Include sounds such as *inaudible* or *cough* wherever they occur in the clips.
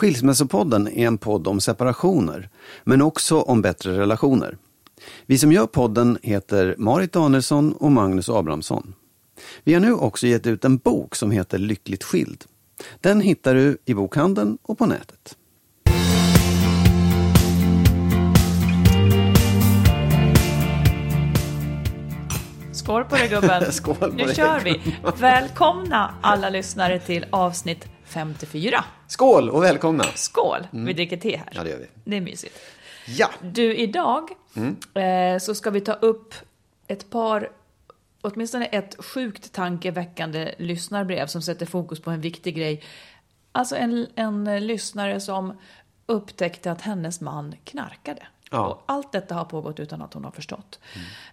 Skilsmässopodden är en podd om separationer, men också om bättre relationer. Vi som gör podden heter Marit Danielsson och Magnus Abrahamsson. Vi har nu också gett ut en bok som heter Lyckligt skild. Den hittar du i bokhandeln och på nätet. Skål på dig gubben. *laughs* Skål på nu dig. kör vi. Välkomna alla lyssnare till avsnitt 54. Skål och välkomna! Skål! Vi dricker te här. Mm. Ja, det gör vi. Det är mysigt. Ja, Du, idag eh, så ska vi ta upp ett par, åtminstone ett sjukt tankeväckande lyssnarbrev som sätter fokus på en viktig grej. Alltså en, en lyssnare som upptäckte att hennes man knarkade. Ja. Och allt detta har pågått utan att hon har förstått.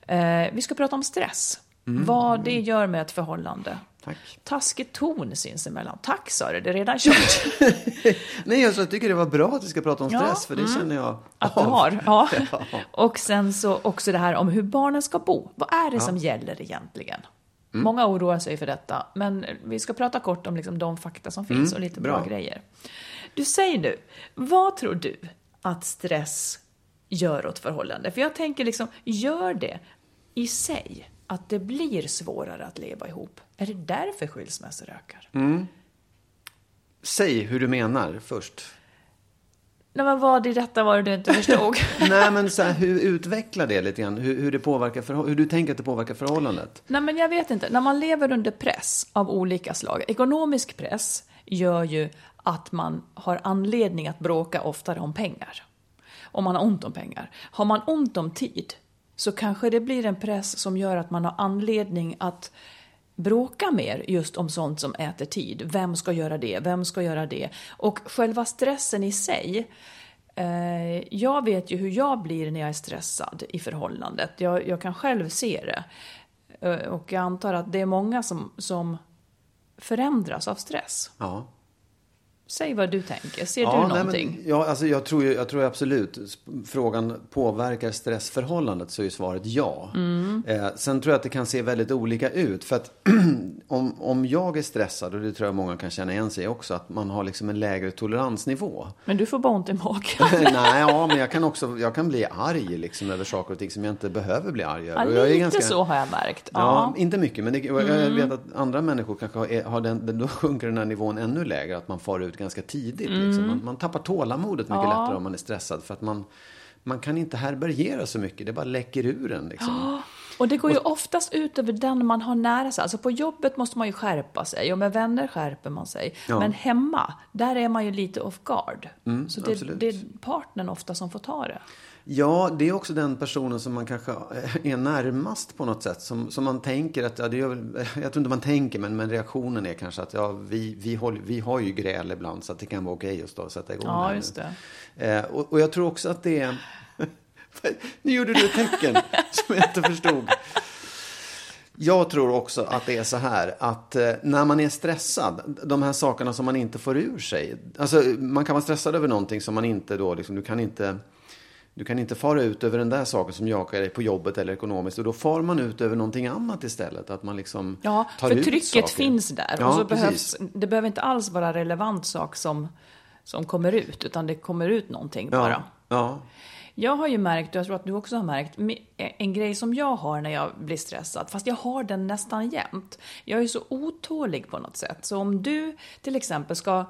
Eh, vi ska prata om stress. Vad det gör med ett förhållande. Tack. Taskig ton sinsemellan. Tack sa du, det är redan kört. *laughs* Nej, alltså, jag tycker det var bra att vi ska prata om Ja, stress, för det känner jag Att du av. har. Ja. *laughs* Ja. *laughs* Och sen så också det här om hur barnen ska bo. Vad är det som gäller egentligen? Många oroar sig för detta, men vi ska prata kort om liksom de fakta som finns och lite bra. bra. grejer. Du säger nu, vad tror du att stress gör åt förhållande? För jag tänker liksom, gör det i sig att det blir svårare att leva ihop? Är det därför skilsmässor ökar? Säg hur du menar först. Nej, men vad i detta var det du inte förstod? *laughs* Nej, men så här, hur utvecklar det lite grann? Hur, hur, det påverkar förhå- hur du tänker att det påverkar förhållandet? Nej, men jag vet inte. När man lever under press av olika slag, ekonomisk press gör ju att man har anledning att bråka oftare om pengar. Om man har ont om pengar. Har man ont om tid så kanske det blir en press som gör att man har anledning att bråka mer just om sånt som äter tid. Vem ska göra det? Vem ska göra det? Och själva stressen i sig Eh, jag vet ju hur jag blir när jag är stressad i förhållandet. Jag, jag kan själv se det. Eh, och jag antar att det är många som, som förändras av stress. Ja. Säg vad du tänker. Ser ja, du nej, någonting? Men, ja, alltså jag tror, jag tror absolut. Frågan påverkar stressförhållandet så är svaret ja. Mm. Eh, sen tror jag att det kan se väldigt olika ut. För att *clears throat* om, om jag är stressad, och det tror jag många kan känna igen sig i också, att man har liksom en lägre toleransnivå. Men du får bara ont i magen. *laughs* Nej, ja, men jag kan också jag kan bli arg liksom, över saker och ting som jag inte behöver bli arg över. Ja, Och jag är lite ganska- så har jag märkt. Ja, Ja. Mm. inte mycket. Men det, jag jag vet att andra människor kanske har, har den, då sjunker den här nivån ännu lägre. Att man far ut ganska tidigt. Liksom. Man, man tappar tålamodet mycket Mm. Ja. lättare om man är stressad. För att man, man kan inte härbärgera så mycket. Det bara läcker ur en. Liksom. Och det går ju oftast ut över den man har nära sig. Alltså på jobbet måste man ju skärpa sig och med vänner skärper man sig. Ja. Men hemma, där är man ju lite off guard. så det, det är partnern ofta som får ta det. Ja, det är också den personen som man kanske är närmast på något sätt. Som, som man tänker att, ja, det gör, *laughs* jag tror inte man tänker, men, men reaktionen är kanske att ja, vi, vi, håller, vi har ju gräl ibland så att det kan vara okej att stå och sätta igång Ja, just det. Eh, och, och jag tror också att det är... *laughs* nu gjorde du ett tecken *laughs* som jag inte förstod. Jag tror också att det är så här att eh, när man är stressad, de här sakerna som man inte får ur sig. Alltså man kan vara stressad över någonting som man inte då, liksom, du kan inte du kan inte fara ut över den där saken som jakar dig på jobbet eller ekonomiskt. Och då far man ut över någonting annat istället. Att man liksom Ja, tar för ut trycket saker. finns där. Ja, och så precis. behövs, det behöver inte alls vara relevant sak som, som kommer ut, utan det kommer ut någonting bara. Ja, ja. Jag har ju märkt, och jag tror att du också har märkt, en grej som jag har när jag blir stressad, fast jag har den nästan jämt. Jag är så otålig på något sätt. Så om du till exempel ska,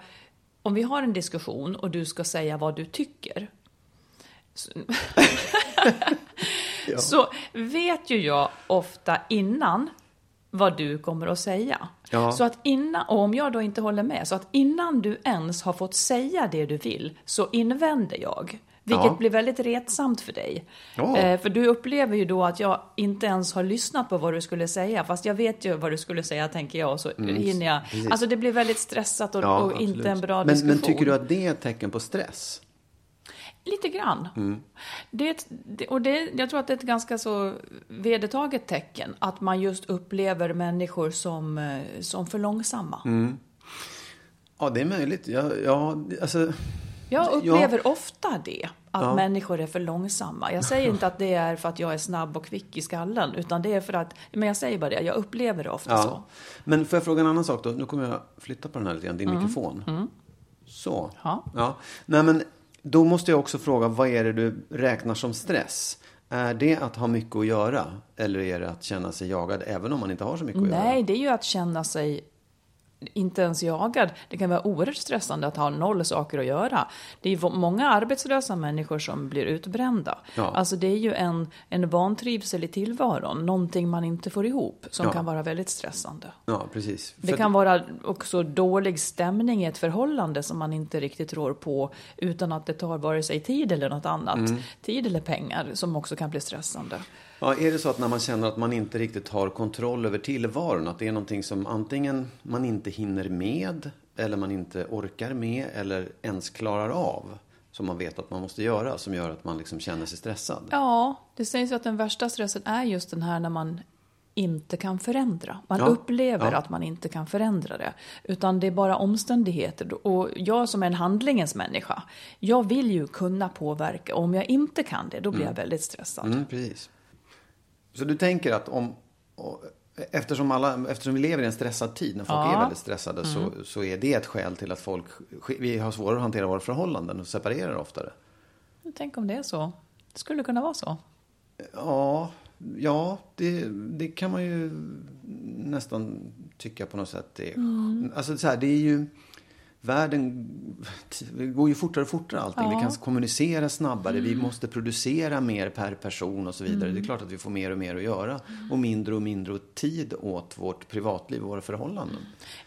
om vi har en diskussion och du ska säga vad du tycker. Så, *laughs* så vet ju jag ofta innan vad du kommer att säga. Ja. Så att innan, och om jag då inte håller med, så att innan du ens har fått säga det du vill, så invänder jag. Vilket Ja. blir väldigt retsamt för dig. Ja. Eh, för du upplever ju då att jag inte ens har lyssnat på vad du skulle säga. Fast jag vet ju vad du skulle säga, tänker jag. Så hinner jag. Mm, precis. Alltså det blir väldigt stressat och, Ja, och inte en bra men, diskussion. Men tycker du att det är ett tecken på stress? Lite grann. Mm. Det, och det, jag tror att det är ett ganska så vedertaget tecken. Att man just upplever människor som, eh, som för långsamma. Mm. Ja, det är möjligt. Ja, ja, alltså, Jag upplever ofta det. Att Ja. människor är för långsamma. Jag säger *laughs* inte att det är för att jag är snabb och kvick i skallen. Utan det är för att, men jag säger bara det, jag upplever det ofta så. ja. Men får jag fråga en annan sak då? Nu kommer jag flytta på den här lite grann, din Mm. mikrofon. Så. Ja. ja. Nej, men då måste jag också fråga, vad är det du räknar som stress? Är det att ha mycket att göra? Eller är det att känna sig jagad även om man inte har så mycket att göra? Nej, det är ju att känna sig inte ens jagad. Det kan vara oerhört stressande att ha noll saker att göra. Det är många arbetslösa människor som blir utbrända. Ja. Alltså det är ju en, en vantrivsel i tillvaron, någonting man inte får ihop, som Ja. kan vara väldigt stressande. Ja, precis. Det För- kan vara också dålig stämning i ett förhållande som man inte riktigt rår på utan att det tar vare sig tid eller något annat. Mm. Tid eller pengar som också kan bli stressande. Ja, är det så att när man känner att man inte riktigt har kontroll över tillvaron, att det är någonting som antingen man inte hinner med, eller man inte orkar med, eller ens klarar av, som man vet att man måste göra, som gör att man liksom känner sig stressad? Ja, det sägs ju att den värsta stressen är just den här när man inte kan förändra. Man Ja, upplever ja. att man inte kan förändra det. Utan det är bara omständigheter. Och jag som är en handlingens människa, jag vill ju kunna påverka. Och om jag inte kan det, då blir jag väldigt stressad. Mm, precis. Så du tänker att om... Eftersom, alla, eftersom vi lever i en stressad tid, när folk Ja. Mm. är väldigt stressade, så, så är det ett skäl till att folk... Vi har svårare att hantera våra förhållanden och separerar oftare. Tänk om det är så. Det skulle kunna vara så. Ja, ja det, det kan man ju nästan tycka på något sätt. Det är, Alltså så här, det är ju... Världen går ju fortare och fortare allting. Vi kan kommunicera snabbare, vi måste producera mer per person och så vidare. Det är klart att vi får mer och mer att göra. Och mindre och mindre tid åt vårt privatliv och våra förhållanden.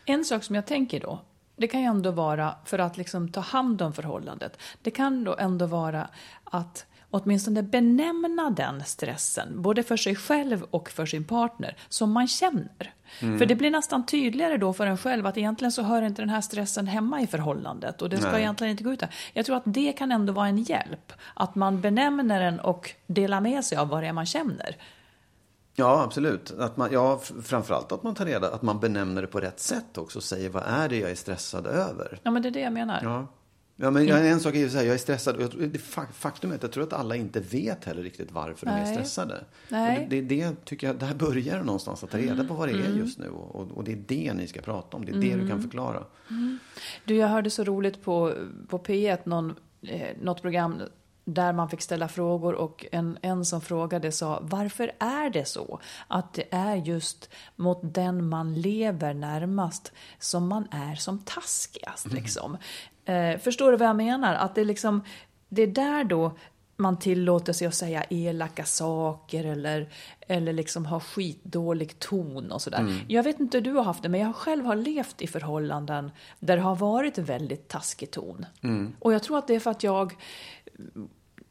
En sak som jag tänker då, det kan ju ändå vara för att liksom ta hand om förhållandet. Det kan då ändå vara att åtminstone benämna den stressen, både för sig själv och för sin partner, som man känner. För det blir nästan tydligare då för en själv att egentligen så hör inte den här stressen hemma i förhållandet och det ska Nej. egentligen inte gå ut där. Jag tror att det kan ändå vara en hjälp, att man benämner den och delar med sig av vad det är man känner. Ja, absolut. Att man, ja, framförallt att man tar reda att man benämner det på rätt sätt också. Säger vad är det jag är stressad över? Ja, men det är det jag menar. Ja. Ja, men jag, en sak är ju så här, jag är stressad. Och jag, tror- det fa- faktum är att jag tror att alla inte vet heller riktigt varför de är Nej. stressade. Nej. Det, det, det tycker jag, där börjar det någonstans, att ta reda på vad det är just nu. Och, och det är det ni ska prata om, det är det du kan förklara. Du, jag hörde så roligt på, på P1, någon, eh, något program där man fick ställa frågor och en, en som frågade sa varför är det så att det är just mot den man lever närmast som man är som taskigast liksom. Eh, förstår du vad jag menar? Att det liksom, det är där då man tillåter sig att säga elaka saker eller, eller liksom ha skitdålig ton och sådär. Jag vet inte hur du har haft det, men jag själv har levt i förhållanden där det har varit väldigt taskig ton. Och jag tror att det är för att jag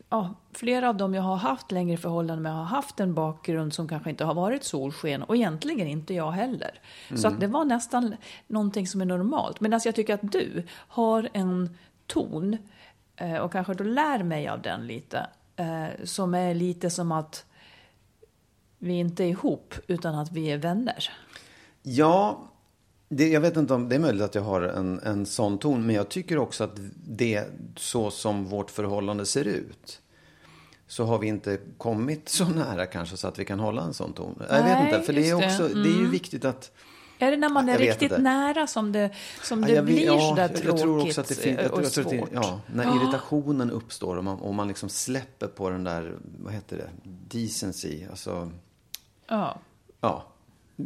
ja, flera av dem jag har haft längre förhållanden med har haft en bakgrund som kanske inte har varit solsken och egentligen inte jag heller. Så att det var nästan någonting som är normalt. Medan jag tycker att du har en ton eh, och kanske då lär mig av den lite. eh, Som är lite som att vi inte är ihop utan att vi är vänner? Ja, det, jag vet inte om det är möjligt att jag har en, en sån ton. Men jag tycker också att det så som vårt förhållande ser ut. Så har vi inte kommit så nära kanske så att vi kan hålla en sån ton. jag vet Nej, inte, för det är, just det. också, det är ju viktigt att... Är det när man Ja, är riktigt inte. nära som det, som det Ja, blir ja, sådär tråkigt jag tror också att det finns, jag och tror, jag tror att det, svårt? ja, När irritationen uppstår och man, och man liksom släpper på den där, vad heter det, decency. Alltså, Ja. ja,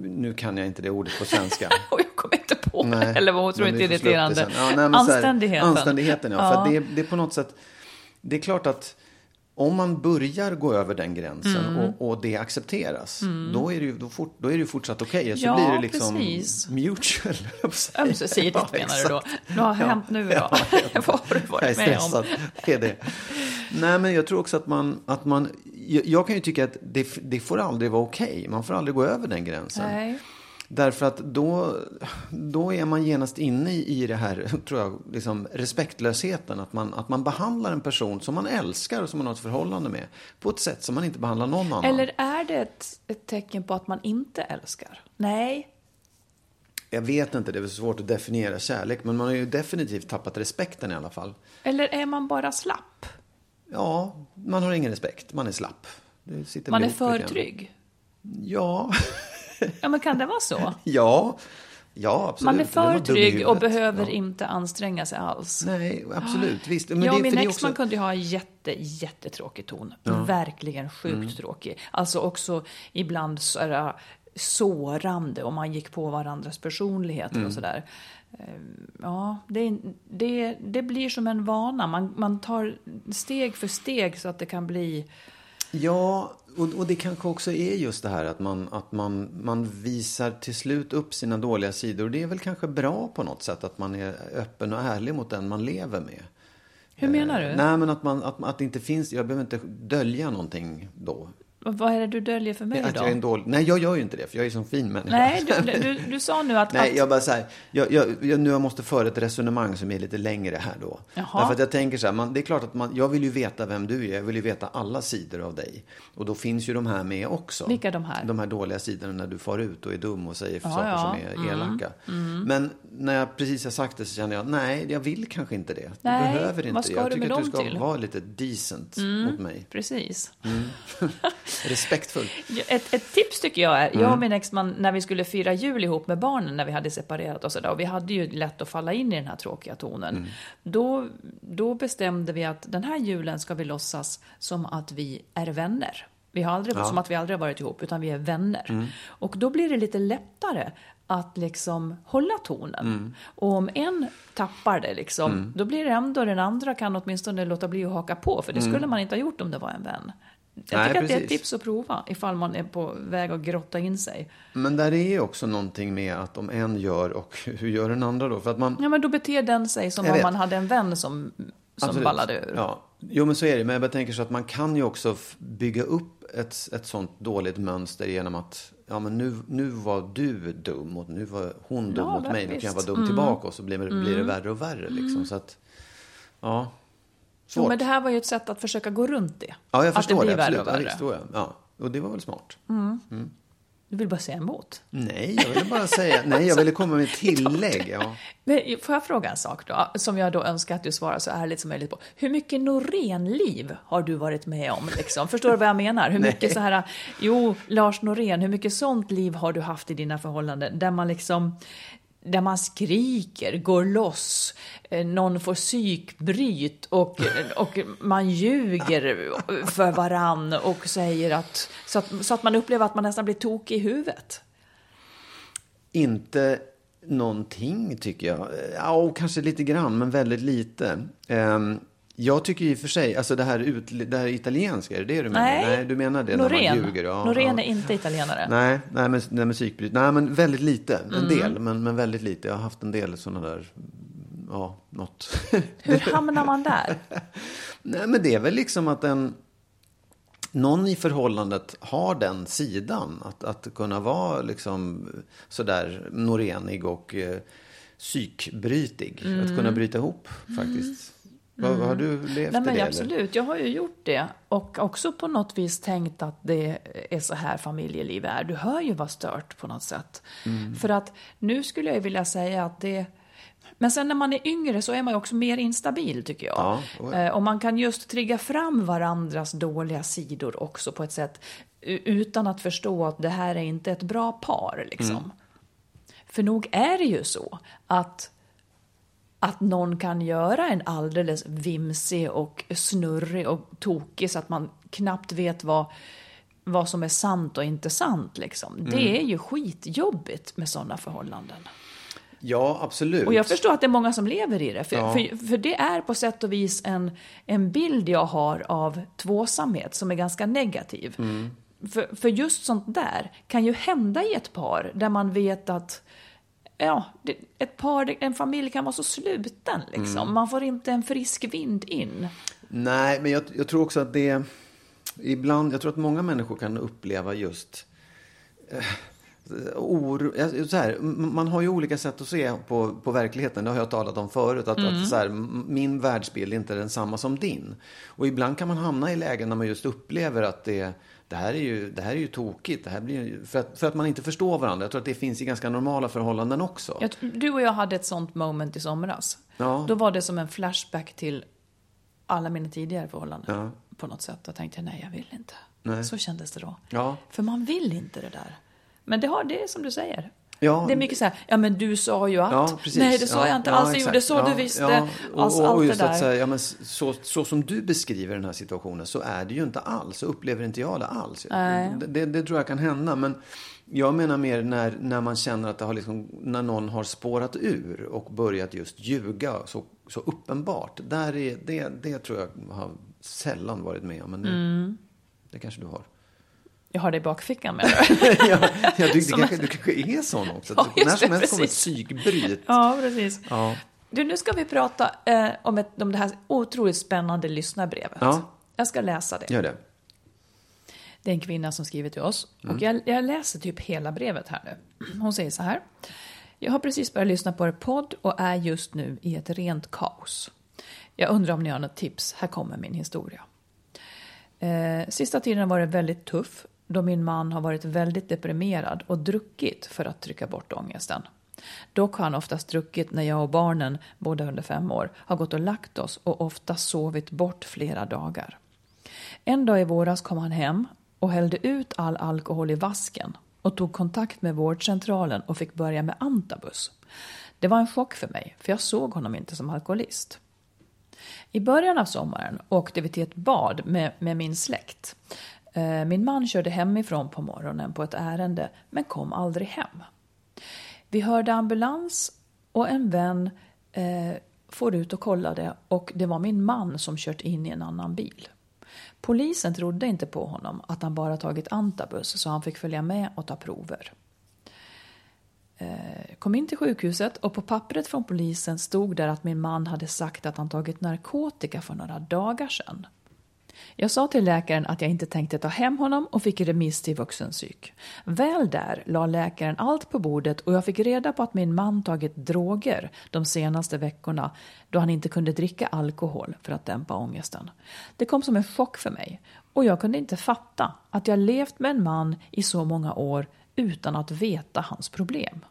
nu kan jag inte det ordet på svenska. *laughs* Och jag kommer inte på. Nej, Eller vad hon tror inte är irriterande. Ja, nej, så här, Anständigheten. Anständigheten, ja. Ja. För det, det är på något sätt, det är klart att om man börjar gå över den gränsen Mm. och, och det accepteras, då, är det ju, då, fort, då är det fortsatt okej. Så Ja, blir det liksom precis. mutual. Ömsesidigt *laughs* Ja, menar du då? Vad har hänt nu då? Ja. Vad har *laughs* du varit med om? Det är det. Nej, men jag tror också att man, att man jag, jag kan ju tycka att det, det får aldrig vara okej. Man får aldrig gå över den gränsen. Nej. Därför att då, då är man genast inne i, i det här, tror jag, liksom respektlösheten. Att man, att man behandlar en person som man älskar och som man har ett förhållande med på ett sätt som man inte behandlar någon annan. Eller är det ett, ett tecken på att man inte älskar? Nej. Jag vet inte, det är väl svårt att definiera kärlek. Men man har ju definitivt tappat respekten i alla fall. Eller är man bara slapp? Ja, man har ingen respekt. Man är slapp. Man är för trygg? Ja, Ja, men kan det vara så? *laughs* ja, ja absolut. Man är för trygg och behöver Ja. inte anstränga sig alls. Nej, absolut. Visst. Men och det, min exman också- kunde ju ha jätte, jättetråkig ton. Verkligen sjukt Mm. tråkig. Alltså också ibland så sårande om man gick på varandras personligheter Mm. och sådär. Ehm, Ja, det, det, det blir som en vana. Man, man tar steg för steg så att det kan bli... Ja, och, och det kanske också är just det här att, man, att man, man visar till slut upp sina dåliga sidor. Och det är väl kanske bra på något sätt att man är öppen och ärlig mot den man lever med. Hur menar du? Nej, men att, man, att, att det inte finns, jag behöver inte dölja någonting då. Vad är det du döljer för mig Att då? jag är en dålig, nej, jag gör ju inte det, för jag är så fin människa. Nej, *laughs* du, du, du sa nu att... Nej, att jag bara så här, jag, jag, jag, nu jag måste föra ett resonemang som är lite längre här då. Jaha. Därför att jag tänker så här, man, det är klart att man, jag vill ju veta vem du är, jag vill ju veta alla sidor av dig. Och då finns ju de här med också. Vilka de här? De här dåliga sidorna när du far ut och är dum och säger Ja, saker ja. som är elaka. Men när jag precis har sagt det så känner jag, nej, jag vill kanske inte det. Nej, du behöver inte det. Jag tycker att du ska till? vara lite decent mot mig. Precis. *laughs* *laughs* Respektfull. Ett, ett tips tycker jag är, Mm. jag och min exman, när vi skulle fira jul ihop med barnen, när vi hade separerat och sådär, och vi hade ju lätt att falla in i den här tråkiga tonen. Mm. Då, då bestämde vi att den här julen ska vi låtsas som att vi är vänner. Vi har aldrig, som att vi aldrig har varit ihop, utan vi är vänner. Mm. Och då blir det lite lättare att liksom hålla tonen. Mm. Och om en tappar det, liksom, då blir det ändå den andra kan åtminstone låta bli att haka på, för det skulle man inte ha gjort om det var en vän. Jag Mm. Nej, tycker att det är ett precis. tips att prova ifall man är på väg att grotta in sig. Men där är också någonting med att om en gör och *laughs* hur gör den andra då? För att man, Ja, men då beter den sig som Jag om vet. man hade en vän som, som Absolut. ballade ur. Ja. Jo, men så är det. Men jag tänker så att man kan ju också bygga upp ett, ett sånt dåligt mönster genom att ja, men nu, nu var du dum och nu var hon dum Ja, mot mig. Nu kan jag vara dum tillbaka och så blir, det- blir det värre och värre. Liksom. Så att, ja. Jo, Svårt. men det här var ju ett sätt att försöka gå runt det. ja, jag att förstår det det. blir värre absolut. och Ja, värre. visst, då, ja. ja. Och det var väl smart. Du vill bara säga emot. Nej, jag ville bara säga, *laughs* nej, jag ville komma med ett tillägg. Ja. Men får jag fråga en sak då, som jag då önskar att du svarar så ärligt som möjligt på. Hur mycket Norén-liv har du varit med om? Liksom? Förstår du vad jag menar? Hur mycket *laughs* så här, jo, Lars Norén, hur mycket sånt liv har du haft i dina förhållanden? Där man liksom, där man skriker, går loss, eh, någon får psykbryt och, och man ljuger för varann och säger att så, att, så att man upplever att man nästan blir tokig i huvudet. Inte någonting tycker jag. Ja, och kanske lite grann, men väldigt lite. Um jag tycker i och för sig, alltså det här, ut, det här italienska, är det det du menar? Nej. nej du menar det Norén. när man ljuger? Ja, Norén ja. är inte italienare. Nej, nej, men, nej musikbryt. Nej, men väldigt lite. En Mm. del, men, men väldigt lite. Jag har haft en del sådana där, ja, något. *laughs* Hur hamnar man där? *laughs* nej, men det är väl liksom att en... Någon i förhållandet har den sidan. Att, att kunna vara liksom sådär norenig och eh, psykbrytig. Att kunna bryta ihop faktiskt. Vad, har du levt Nej, men det? eller? absolut, jag har ju gjort det. Och också på något vis tänkt att det är så här familjeliv är. Du hör ju vad stört på något sätt. Mm. För att nu skulle jag vilja säga att det... Men sen när man är yngre så är man ju också mer instabil tycker jag. Ja, och- Eh, och man kan just trigga fram varandras dåliga sidor också på ett sätt utan att förstå att det här är inte ett bra par. Liksom. Mm. För nog är det ju så att att någon kan göra en alldeles vimsig och snurrig och tokig så att man knappt vet vad, vad som är sant och inte sant. Liksom. Mm. Det är ju skitjobbigt med sådana förhållanden. Ja, absolut. Och jag förstår att det är många som lever i det. För, Ja. för, för det är på sätt och vis en, en bild jag har av tvåsamhet som är ganska negativ. Mm. För, för just sånt där kan ju hända i ett par där man vet att ja, ett par, en familj kan vara så sluten liksom. Mm. Man får inte en frisk vind in. Nej, men jag, jag tror också att det... Ibland, jag tror att många människor kan uppleva just... Eh, oro, så här, man har ju olika sätt att se på, på verkligheten. Det har jag talat om förut. Att, att så här, min världsbild är inte densamma som din. Och ibland kan man hamna i lägen när man just upplever att det, det, här, är ju, det här är ju tokigt. Det här blir, ju- för, att, för att man inte förstår varandra. Jag tror att det finns i ganska normala förhållanden också. Jag, du och jag hade ett sånt moment i somras. Ja. Då var det som en flashback till alla mina tidigare förhållanden. Ja. På något sätt. Då tänkte jag, nej jag vill inte. Nej. Så kändes det då. Ja. För man vill inte det där. Men det, har, det är som du säger. Ja. Det är mycket så här, ja men du sa ju att. Ja, precis. Nej, det sa Ja, jag inte alls. Jag gjorde så, du visste. Och, Alltså, och, allt och just där. att säga, ja, men så, så som du beskriver den här situationen så är det ju inte alls. Så upplever inte jag det alls. Det, det, det tror jag kan hända. Men jag menar mer när, när man känner att det har liksom, när någon har spårat ur och börjat just ljuga så, så uppenbart. Där är, det, det tror jag har sällan varit med om. Men nu, Mm. det kanske du har. Jag har det i bakfickan med *laughs* ja, ja, du, Som- kanske, du kanske är sån också. Ja, just när som helst kommer ett psykbryt. ja, precis. Ja. Du, nu ska vi prata eh, om, ett, om det här otroligt spännande lyssnarbrevet. Ja. Jag ska läsa det. Gör det. Det är en kvinna som skriver till oss. Mm. Och jag, jag läser typ hela brevet här nu. Hon säger så här. Jag har precis börjat lyssna på er podd och är just nu i ett rent kaos. Jag undrar om ni har något tips. Här kommer min historia. Eh, sista tiden har varit väldigt tuff då min man har varit väldigt deprimerad och druckit för att trycka bort ångesten. Dock har han oftast druckit när jag och barnen, båda under fem år, har gått och lagt oss och ofta sovit bort flera dagar. En dag i våras kom han hem och hällde ut all alkohol i vasken och tog kontakt med vårdcentralen och fick börja med antabus. Det var en chock för mig, för jag såg honom inte som alkoholist. I början av sommaren åkte vi till ett bad med, med min släkt. Eh, min man körde hemifrån på morgonen på ett ärende, men kom aldrig hem. Vi hörde ambulans och en vän eh, får ut och kollade och det var min man som kört in i en annan bil. Polisen trodde inte på honom att han bara tagit antabus så han fick följa med och ta prover. Eh, kom in till sjukhuset och på pappret från polisen stod där att min man hade sagt att han tagit narkotika för några dagar sedan. Jag sa till läkaren att jag inte tänkte ta hem honom och fick remiss till vuxenpsyk. Väl där la läkaren allt på bordet och jag fick reda på att min man tagit droger de senaste veckorna då han inte kunde dricka alkohol för att dämpa ångesten. Det kom som en chock för mig och jag kunde inte fatta att jag levt med en man i så många år utan att veta hans problem.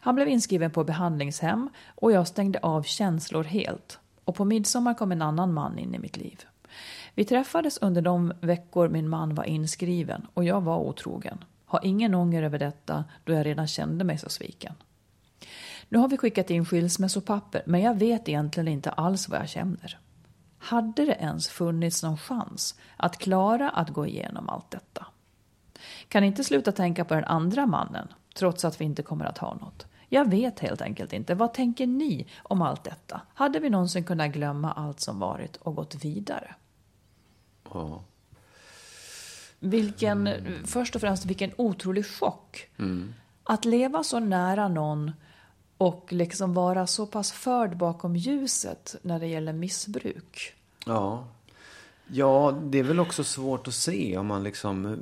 Han blev inskriven på behandlingshem och jag stängde av känslor helt. Och på midsommar kom en annan man in i mitt liv. Vi träffades under de veckor min man var inskriven och jag var otrogen. Har ingen ånger över detta då jag redan kände mig så sviken. Nu har vi skickat in skilsmässopapper men jag vet egentligen inte alls vad jag känner. Hade det ens funnits någon chans att klara att gå igenom allt detta? Kan inte sluta tänka på den andra mannen trots att vi inte kommer att ha något. Jag vet helt enkelt inte. Vad tänker ni om allt detta? Hade vi någonsin kunnat glömma allt som varit och gått vidare? Ja. Vilken, först och främst vilken otrolig chock. Att leva så nära någon och liksom vara så pass förd bakom ljuset när det gäller missbruk. Ja. Ja, det är väl också svårt att se om man liksom...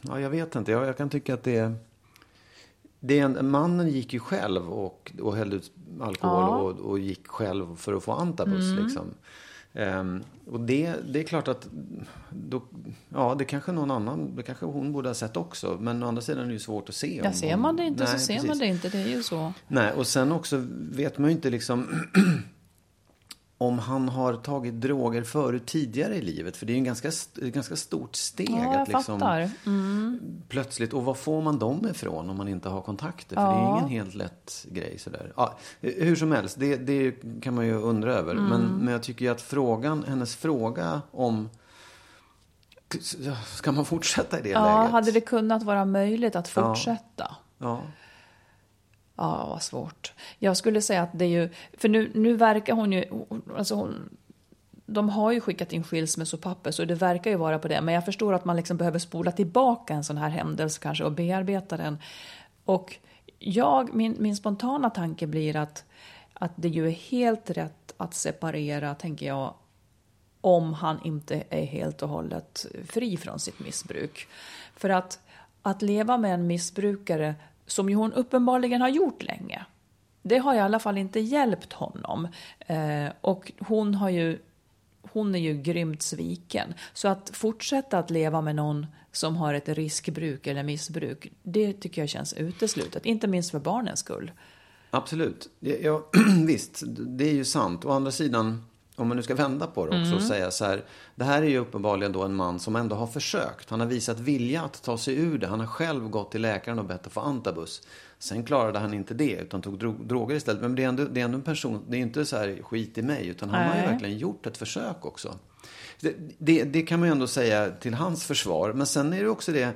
Ja, jag vet inte. Jag, jag kan tycka att det... det är en, mannen gick ju själv och, och hällde ut alkohol Ja. och, och gick själv för att få antabus. Liksom. Ehm, och det, det är klart att då, ja, det kanske någon annan, det kanske hon borde ha sett också. Men å andra sidan är det ju svårt att se. Ja, om ser hon- man det inte Nej, så ser precis. man det inte. Det är ju så. Nej, och sen också vet man ju inte liksom *clears throat* om han har tagit droger förut tidigare i livet. För det är ju en ganska, ett ganska stort steg. Ja, att liksom fattar. Plötsligt, och var får man dem ifrån om man inte har kontakter? För det är Ja. ingen helt lätt grej sådär. Ja, hur som helst, det, det kan man ju undra över. Mm. Men, men jag tycker ju att frågan, hennes fråga om Ska man fortsätta i det Ja, läget? hade det kunnat vara möjligt att Ja. fortsätta? Ja. Ja, vad svårt. Jag skulle säga att det är ju, för nu, nu verkar hon ju, alltså hon, de har ju skickat in skilsmässopapper så det verkar ju vara på det. Men jag förstår att man liksom behöver spola tillbaka en sån här händelse kanske och bearbeta den. Och jag, min, min spontana tanke blir att, att det ju är helt rätt att separera, tänker jag, om han inte är helt och hållet fri från sitt missbruk. För att, att leva med en missbrukare, som ju hon uppenbarligen har gjort länge, det har i alla fall inte hjälpt honom. Eh, och hon, har ju, hon är ju grymt sviken. Så att fortsätta att leva med någon som har ett riskbruk eller missbruk, det tycker jag känns uteslutet. Inte minst för barnens skull. Absolut. Ja, *clears throat* visst, det är ju sant. Å andra sidan, om man nu ska vända på det också och säga så här. Det här är ju uppenbarligen då en man som ändå har försökt. Han har visat vilja att ta sig ur det. Han har själv gått till läkaren och bett att få antabus. Sen klarade han inte det utan tog dro- droger istället. Men det är ändå, det är ändå en person, det är inte så här skit i mig. Utan han har ju Nej. verkligen gjort ett försök också. Det, det, det kan man ju ändå säga till hans försvar. Men sen är det också det.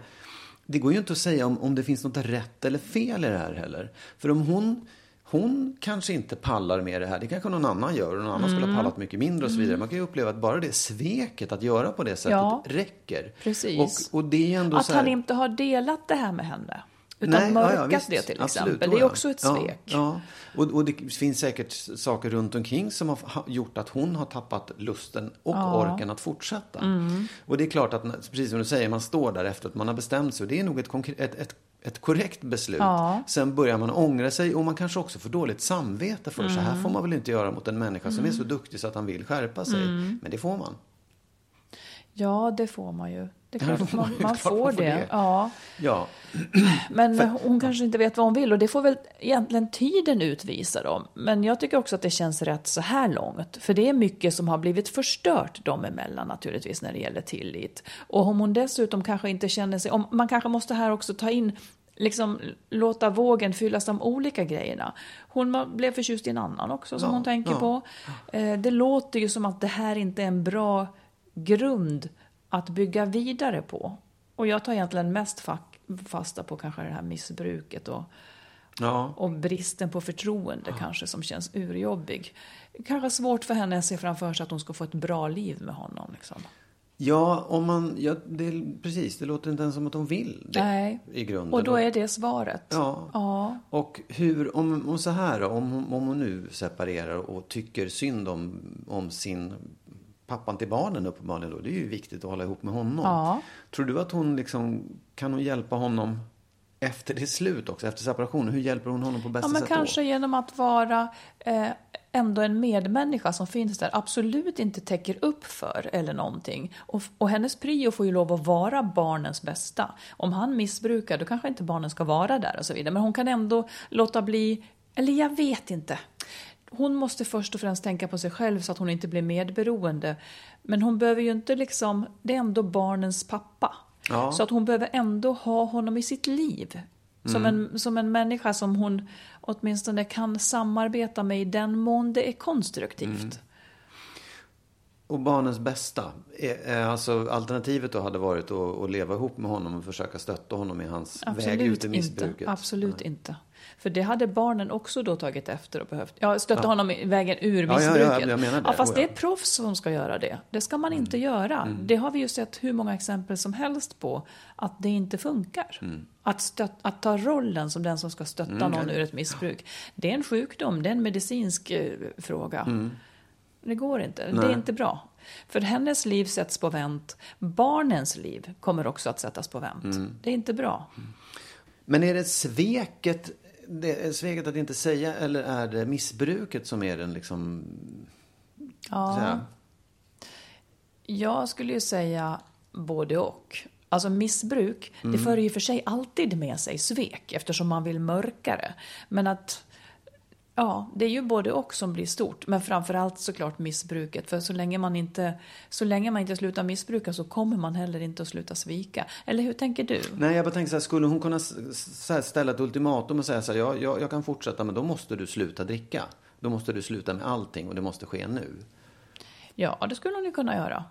Det går ju inte att säga om, om det finns något rätt eller fel i det här heller. För om hon, hon kanske inte pallar med det här, det kanske någon annan gör och någon annan skulle ha pallat mycket mindre och så vidare. Man kan ju uppleva att bara det sveket att göra på det sättet Ja. räcker. Precis. Och, och det är ändå Att här, han inte har delat det här med henne. Utan Nej, ja, mörkat ja, visst. det till Absolut, exempel. då, Det är ja. också ett Ja, svek. Ja, Och, och det finns säkert saker runt omkring som har ha- gjort att hon har tappat lusten och orken att fortsätta. Mm. Och det är klart att, precis som du säger, man står där efter att man har bestämt sig. Och det är nog ett, konkre- ett, ett, ett korrekt beslut. Ja. Sen börjar man ångra sig och man kanske också får dåligt samvete för så Mm. här får man väl inte göra mot en människa som är så duktig så att han vill skärpa sig. Mm. Men det får man. Ja, det får man ju. Det *laughs* är *laughs* klart man, man får det. Ja. Ja, *clears throat* Men hon kanske inte vet vad hon vill och det får väl egentligen tiden utvisa dem. Men jag tycker också att det känns rätt så här långt. För det är mycket som har blivit förstört dem emellan naturligtvis när det gäller tillit. Och om hon dessutom kanske inte känner sig, om, man kanske måste här också ta in liksom låta vågen fyllas de olika grejerna. Hon blev förtjust i en annan också som Ja, hon tänker ja. på. Eh, det låter ju som att det här inte är en bra grund att bygga vidare på. Och jag tar egentligen mest fasta på kanske det här missbruket och, ja. och bristen på förtroende kanske som känns urjobbig. Kanske svårt för henne att se framför sig att hon ska få ett bra liv med honom. Liksom. Ja, om man, ja det, precis, det låter inte ens som att hon vill det Nej. i grunden. Och då är det svaret. Ja. Ja. Och hur, om, om så här då, om, om hon nu separerar och tycker synd om, om sin pappan till barnen uppenbarligen då, det är ju viktigt att hålla ihop med honom. Ja. Tror du att hon liksom, kan hon hjälpa honom efter det slut också, efter separationen? Hur hjälper hon honom på bästa Ja, men sätt kanske då? genom att vara eh, ändå en medmänniska som finns där, absolut inte täcker upp för eller någonting. Och, och hennes prio får ju lov att vara barnens bästa. Om han missbrukar, då kanske inte barnen ska vara där och så vidare. Men hon kan ändå låta bli, eller jag vet inte. Hon måste först och främst tänka på sig själv så att hon inte blir medberoende. Men hon behöver ju inte liksom, det är ändå barnens pappa. Ja. Så att hon behöver ändå ha honom i sitt liv. Som, en, som en människa som hon åtminstone kan samarbeta med i den mån det är konstruktivt. Och barnens bästa. Alltså alternativet då hade varit att, att leva ihop med honom och försöka stötta honom i hans väg ut Absolut ur inte. missbruket. Absolut inte. För det hade barnen också då tagit efter och behövt. Ja, stötta honom i vägen ur Ja, ja, ja, missbruket. Ja, fast Oh, det ja. är proffs som ska göra det. Det ska man inte göra. Det har vi ju sett hur många exempel som helst på. Att det inte funkar. Att, stött, att ta rollen som den som ska stötta någon ur ett missbruk. Det är en sjukdom, det är en medicinsk eh, fråga. Det går inte. Det är inte bra. För hennes liv sätts på vänt. Barnens liv kommer också att sättas på vänt. Det är inte bra. Men är det sveket, det är sveket att inte säga eller är det missbruket som är den liksom, Ja. Jag skulle ju säga både och. Alltså missbruk, det för ju för sig alltid med sig svek eftersom man vill mörka det. Men att, ja, det är ju både och som blir stort. Men framförallt såklart missbruket. För så länge man inte, så länge man inte slutar missbruka så kommer man heller inte att sluta svika. Eller hur tänker du? Nej, jag bara tänker så här, skulle hon kunna ställa ett ultimatum och säga så här, ja, jag, jag kan fortsätta, men då måste du sluta dricka. Då måste du sluta med allting och det måste ske nu. Ja, det skulle hon ju kunna göra.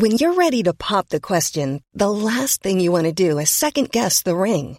When you're ready to pop the question, the last thing you want to do is second guess the ring.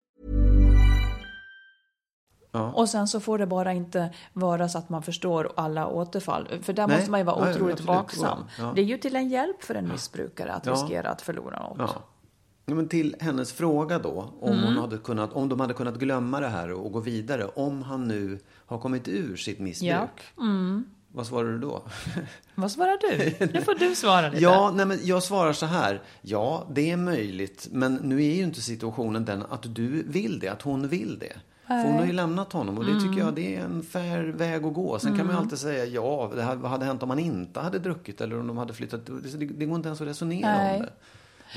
Och sen så får det bara inte vara så att man förstår alla återfall. För där Nej. måste man ju vara Ja, ja, otroligt absolut. vaksam. Ja, ja. Det är ju till en hjälp för en missbrukare att Ja. riskera att förlora något. Ja. Ja, men till hennes fråga då, om, hon hade kunnat, om de hade kunnat glömma det här och gå vidare. Om han nu har kommit ur sitt missbruk. Ja. Vad svarar du då? Vad svarar du? Nu får du svara lite. Ja, nej, men jag svarar så här. Ja, det är möjligt. Men nu är ju inte situationen den att du vill det, att hon vill det. För hon har ju lämnat honom och det tycker jag det är en fair väg att gå. Sen kan man ju alltid säga ja, det här, vad hade hänt om han inte hade druckit eller om de hade flyttat. Det, det går inte ens att resonera Nej. om det.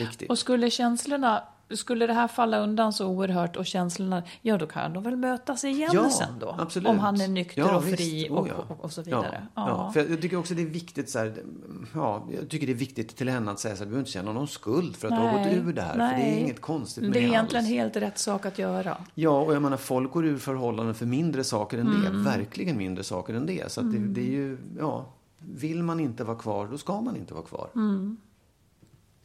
Riktigt. Och skulle känslorna, skulle det här falla undan så oerhört och känslorna, ja då kan de väl mötas igen Ja, sen då. absolut. Om han är nykter Ja, och fri Oh, och, ja. och, och så vidare. Ja, ja. För jag tycker också det är viktigt så här, ja, jag tycker det är viktigt till henne att säga så här, du behöver inte känna någon skuld för att du har gått ur det här. För det är nej. inget konstigt med Det är egentligen alls. helt rätt sak att göra. Ja, och jag menar folk går ur förhållanden för mindre saker än Mm. det. Verkligen mindre saker än det. Så att det, det är ju, ja, vill man inte vara kvar, då ska man inte vara kvar. Mm.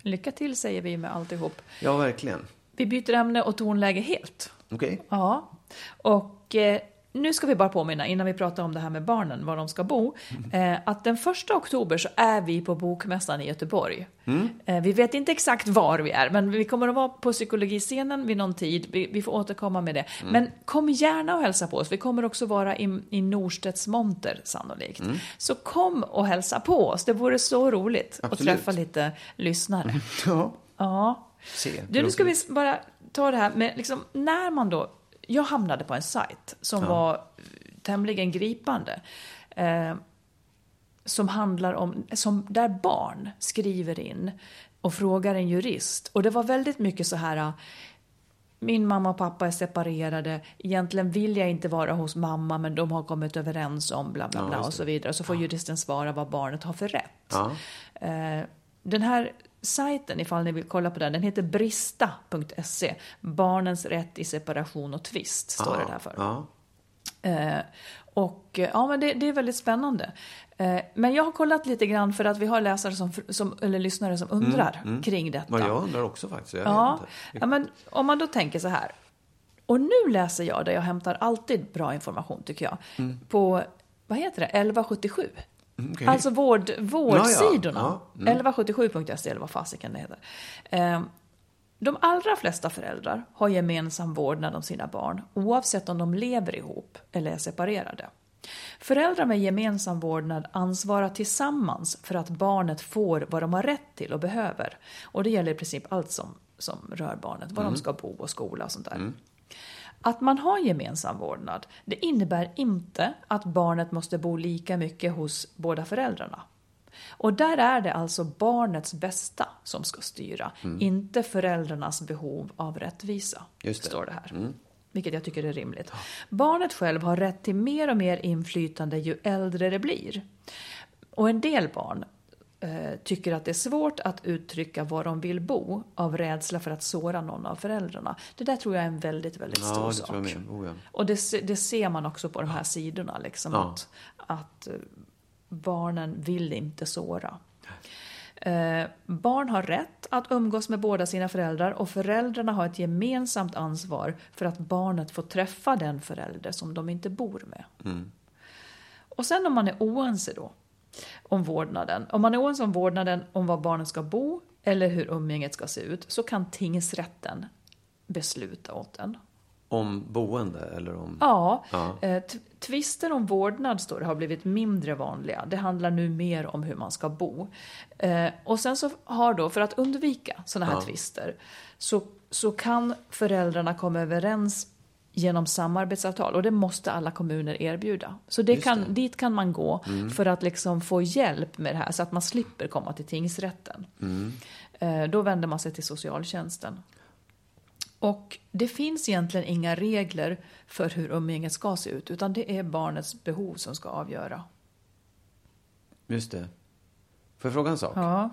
Lycka till säger vi med alltihop. Ja, verkligen. Vi byter ämne och tonläge helt. Okej. Ja, och eh, nu ska vi bara påminna innan vi pratar om det här med barnen, var de ska bo, eh, att den första oktober så är vi på Bokmässan i Göteborg. Eh, vi vet inte exakt var vi är, men vi kommer att vara på psykologiscenen vid någon tid. Vi, vi får återkomma med det. Men kom gärna och hälsa på oss. Vi kommer också vara i, i Norstedts monter sannolikt. Så kom och hälsa på oss. Det vore så roligt att Absolut. träffa lite lyssnare. *laughs* Ja. Ja. Se. Du, nu ska vi bara ta det här med, liksom, när man då... Jag hamnade på en sajt som var tämligen gripande. Eh, som handlar om, som, där barn skriver in och frågar en jurist. Och det var väldigt mycket så här, min mamma och pappa är separerade, egentligen vill jag inte vara hos mamma men de har kommit överens om bla bla Ja, bla just och så vidare. Så får juristen svara vad barnet har för rätt. Ja. Eh, Den här sajten, ifall ni vill kolla på den, den heter brista.se. Barnens rätt i separation och tvist, står det där för. Ja. Eh, och eh, ja, men det, det är väldigt spännande. Eh, men jag har kollat lite grann för att vi har läsare som, som eller lyssnare som undrar kring detta. Vad jag undrar också faktiskt. Ja, ja, men om man då tänker så här. Och nu läser jag där jag hämtar alltid bra information tycker jag. På, vad heter det, 1177. Mm, okej. Alltså vård, vårdsidorna. Ja, ja. Mm. 1177.se eller vad fasiken det heter. Eh, de allra flesta föräldrar har gemensam vårdnad om sina barn oavsett om de lever ihop eller är separerade. Föräldrar med gemensam vårdnad ansvarar tillsammans för att barnet får vad de har rätt till och behöver. Och det gäller i princip allt som som rör barnet, var de ska bo och skola och sånt där. Att man har gemensam vårdnad, det innebär inte att barnet måste bo lika mycket hos båda föräldrarna. Och där är det alltså barnets bästa som ska styra, inte föräldrarnas behov av rättvisa. Just det. Står det här. Vilket jag tycker är rimligt. Barnet själv har rätt till mer och mer inflytande ju äldre det blir. Och en del barn tycker att det är svårt att uttrycka var de vill bo av rädsla för att såra någon av föräldrarna. Det där tror jag är en väldigt, väldigt Ja, stor det sak. Oh, ja. Och det, det ser man också på de här sidorna, liksom, Ja. att, att eh, barnen vill inte såra. Eh, barn har rätt att umgås med båda sina föräldrar och föräldrarna har ett gemensamt ansvar för att barnet får träffa den förälder som de inte bor med. Och sen om man är oense då om vårdnaden. Om man är oense om vårdnaden, om var barnet ska bo eller hur umgänget ska se ut, så kan tingsrätten besluta åt en. Om boende eller om... Ja, Ja. eh, tvister om vårdnad står det, har blivit mindre vanliga. Det handlar nu mer om hur man ska bo. Eh, och sen så har då, för att undvika sådana här tvister, så, så kan föräldrarna komma överens genom samarbetsavtal och det måste alla kommuner erbjuda. Så det Just kan, det. Mm. dit kan man gå för att liksom få hjälp med det här så att man slipper komma till tingsrätten. Mm. Eh, då vänder man sig till socialtjänsten. Och det finns egentligen inga regler för hur umgänget ska se ut, utan det är barnets behov som ska avgöra. Just det. Får jag fråga en sak? Ja,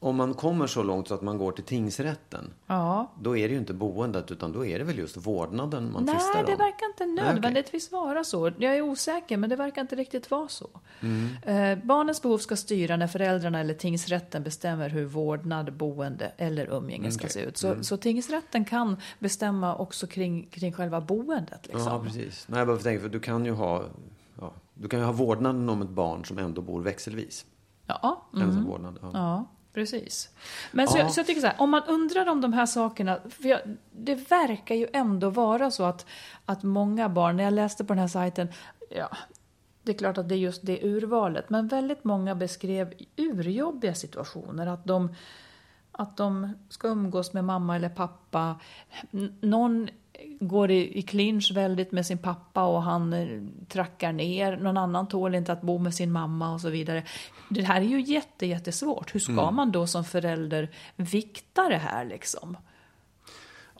Om man kommer så långt så att man går till tingsrätten, ja. då är det ju inte boendet utan då är det väl just vårdnaden man Nej, tvistar om? det verkar inte nödvändigtvis vara så. Jag är osäker, men det verkar inte riktigt vara så. Mm. Eh, barnens behov ska styra när föräldrarna eller tingsrätten bestämmer hur vårdnad, boende eller umgänge ska Okej. se ut. Så, så tingsrätten kan bestämma också kring, kring själva boendet. Liksom. Ja, precis. Nej, jag bara tänker, för du kan ju ha, ja, du kan ju ha vårdnaden om ett barn som ändå bor växelvis. Ja, mm. Ensam vårdnad. Ja. Ja, precis. Men så, Ja. så jag tycker så här, om man undrar om de här sakerna, för jag, det verkar ju ändå vara så att, att många barn, när jag läste på den här sajten, ja, det är klart att det är just det urvalet, men väldigt många beskrev urjobbiga situationer, att de, att de ska umgås med mamma eller pappa. Någon går i, i clinch väldigt med sin pappa och han eh, trackar ner. Någon annan tål inte att bo med sin mamma och så vidare. Det här är ju jätte, jättesvårt. Hur ska man då som förälder vikta det här liksom?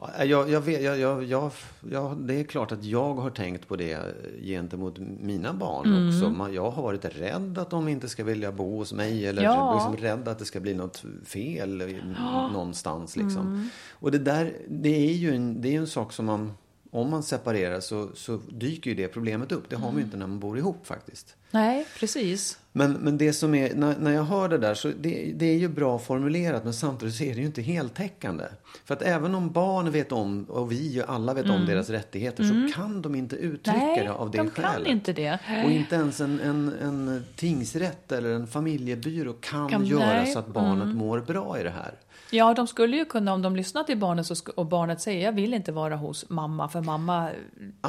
Ja, Jag, jag vet, jag, jag, jag, det är klart att jag har tänkt på det gentemot mina barn Mm. också. Man, jag har varit rädd att de inte ska vilja bo hos mig. Eller Ja. liksom rädd att det ska bli något fel i- någonstans. Liksom. Mm. Och det där, det är ju en, det är en sak som man, om man separerar så, så dyker ju det problemet upp. Det har man Mm. ju inte när man bor ihop faktiskt. Nej, precis. Men, men det som är, när, när jag hör det där så det, det är ju bra formulerat men samtidigt så är det ju inte heltäckande. För att även om barn vet om, och vi ju alla vet om deras rättigheter så kan de inte uttrycka Mm. Nej, det av det de skälet. kan inte det. Och inte ens en, en, en tingsrätt eller en familjebyrå kan, Kan- göra nej, Mm. så att barnet mår bra i det här. Ja, de skulle ju kunna, om de lyssnar till barnet och barnet säger jag vill inte vara hos mamma för mamma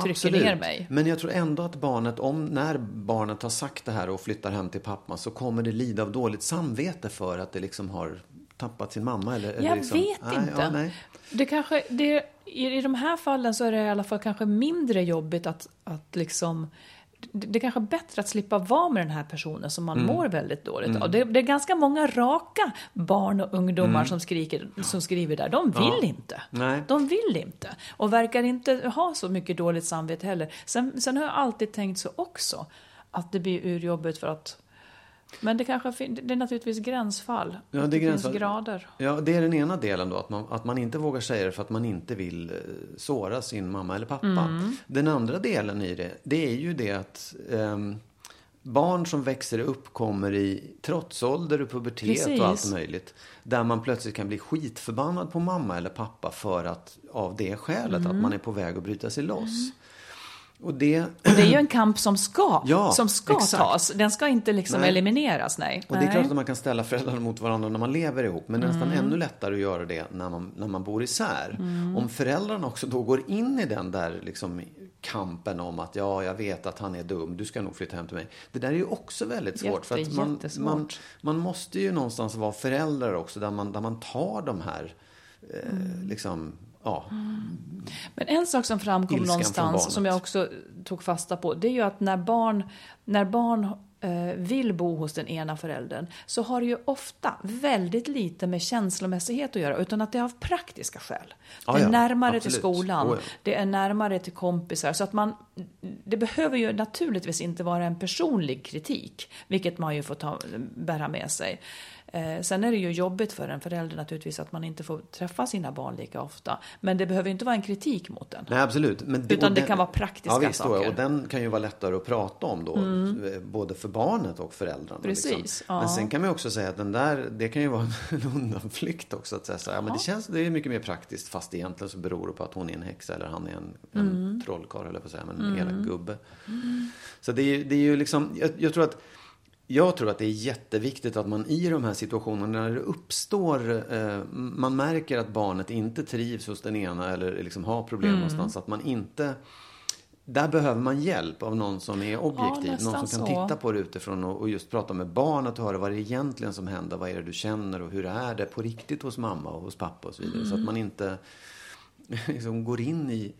trycker ner mig. Men jag tror ändå att barnet, om, när barnet har sagt det här och flyttar hem till pappa så kommer det lida av dåligt samvete för att det liksom har tappat sin mamma. Eller, eller Jag liksom, vet nej, inte. Ja, nej. Det kanske, det, i, I de här fallen så är det i alla fall kanske mindre jobbigt att, att liksom det det kanske är bättre att slippa vara med den här personen som man Mm. mår väldigt dåligt av. Det, det är ganska många raka barn och ungdomar som, skriker, som skriver där. De vill inte. Mm. Nej. De vill inte. Och verkar inte ha så mycket dåligt samvete heller. Sen, sen har jag alltid tänkt så också. Att det blir urjobbigt för att... Men det kanske det är naturligtvis gränsfall. Ja, Att det är finns gränsfall. grader. Ja, det är den ena delen då. Att man, att man inte vågar säga det för att man inte vill eh, såra sin mamma eller pappa. Mm. Den andra delen i det, det är ju det att ehm, barn som växer upp kommer i trotsålder och pubertet Precis. och allt möjligt. Där man plötsligt kan bli skitförbannad på mamma eller pappa för att av det skälet Mm. att man är på väg att bryta sig loss. Och det, Och det är ju en kamp som ska, *clears throat* Ja, som ska exakt. tas. Den ska inte liksom Nej. elimineras, nej. Och det är klart att man kan ställa föräldrarna mot varandra när man lever ihop. Men det är nästan ännu lättare att göra det när man, när man bor isär. Om föräldrarna också då går in i den där liksom kampen om att ja, jag vet att han är dum, du ska nog flytta hem till mig. Det där är ju också väldigt svårt. för att man, man, man måste ju någonstans vara föräldrar också där man, där man tar de här eh, liksom, ja. Men en sak som framkom Ilskan någonstans, som jag också tog fasta på, det är ju att när barn, när barn eh, vill bo hos den ena föräldern så har det ju ofta väldigt lite med känslomässighet att göra, utan att det är av praktiska skäl. Det är ja, närmare till absolut. skolan, Oh, ja. det är närmare till kompisar. Så att man, det behöver ju naturligtvis inte vara en personlig kritik, vilket man ju får ta, bära med sig. Eh, sen är det ju jobbigt för en förälder naturligtvis att man inte får träffa sina barn lika ofta. Men det behöver inte vara en kritik mot den. Nej, absolut. Men Utan och det kan vara praktiska ja, visst, saker. Mm. Och den kan ju vara lättare att prata om då, eh, både för barnet och föräldrarna. Precis, Liksom. ja. Men sen kan man också säga att den där, det kan ju vara *laughs* en undanflykt också. Att säga så här, ja, men det känns, det är mycket mer praktiskt, fast egentligen så beror det på att hon är en häxa eller han är en, en Mm. trollkarl, eller på att säga, men en elak gubbe. Så det är, det är ju liksom, jag, jag tror att jag tror att det är jätteviktigt att man i de här situationerna när det uppstår, eh, man märker att barnet inte trivs hos den ena eller liksom har problem Mm. någonstans, att man inte där behöver man hjälp av någon som är objektiv. nästan någon som kan så. titta på det utifrån och, och just prata med barnet och höra vad det är egentligen som händer. Vad är det du känner och hur är det på riktigt hos mamma och hos pappa och så vidare. Så att man inte *laughs* liksom går in i...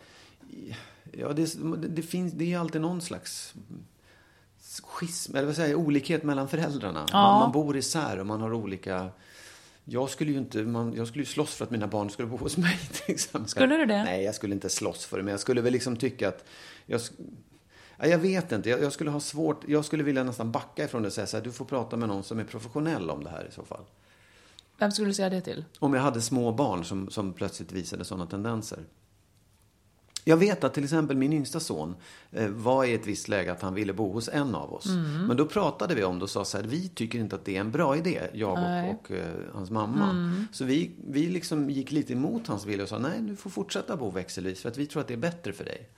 i ja, det, det, det, finns, det är alltid någon slags schism, eller vad säger jag, olikhet mellan föräldrarna. Man, man bor isär och man har olika... Jag skulle ju inte, man, jag skulle ju slåss för att mina barn skulle bo hos mig *laughs* till exempel. Skulle du det? Nej, jag skulle inte slåss för det, men jag skulle väl liksom tycka att... Jag, ja, jag vet inte, jag, jag skulle ha svårt, jag skulle vilja nästan backa ifrån det och säga så här, du får prata med någon som är professionell om det här i så fall. Vem skulle du säga det till? Om jag hade små barn som, som plötsligt visade sådana tendenser. Jag vet att till exempel min yngsta son eh, var i ett visst läge att han ville bo hos en av oss. Mm. Men då pratade vi om det och sa så här, vi tycker inte att det är en bra idé, jag och, och eh, hans mamma. Mm. Så vi, vi liksom gick lite emot hans vilja och sa, nej du får fortsätta bo växelvis för att vi tror att det är bättre för dig.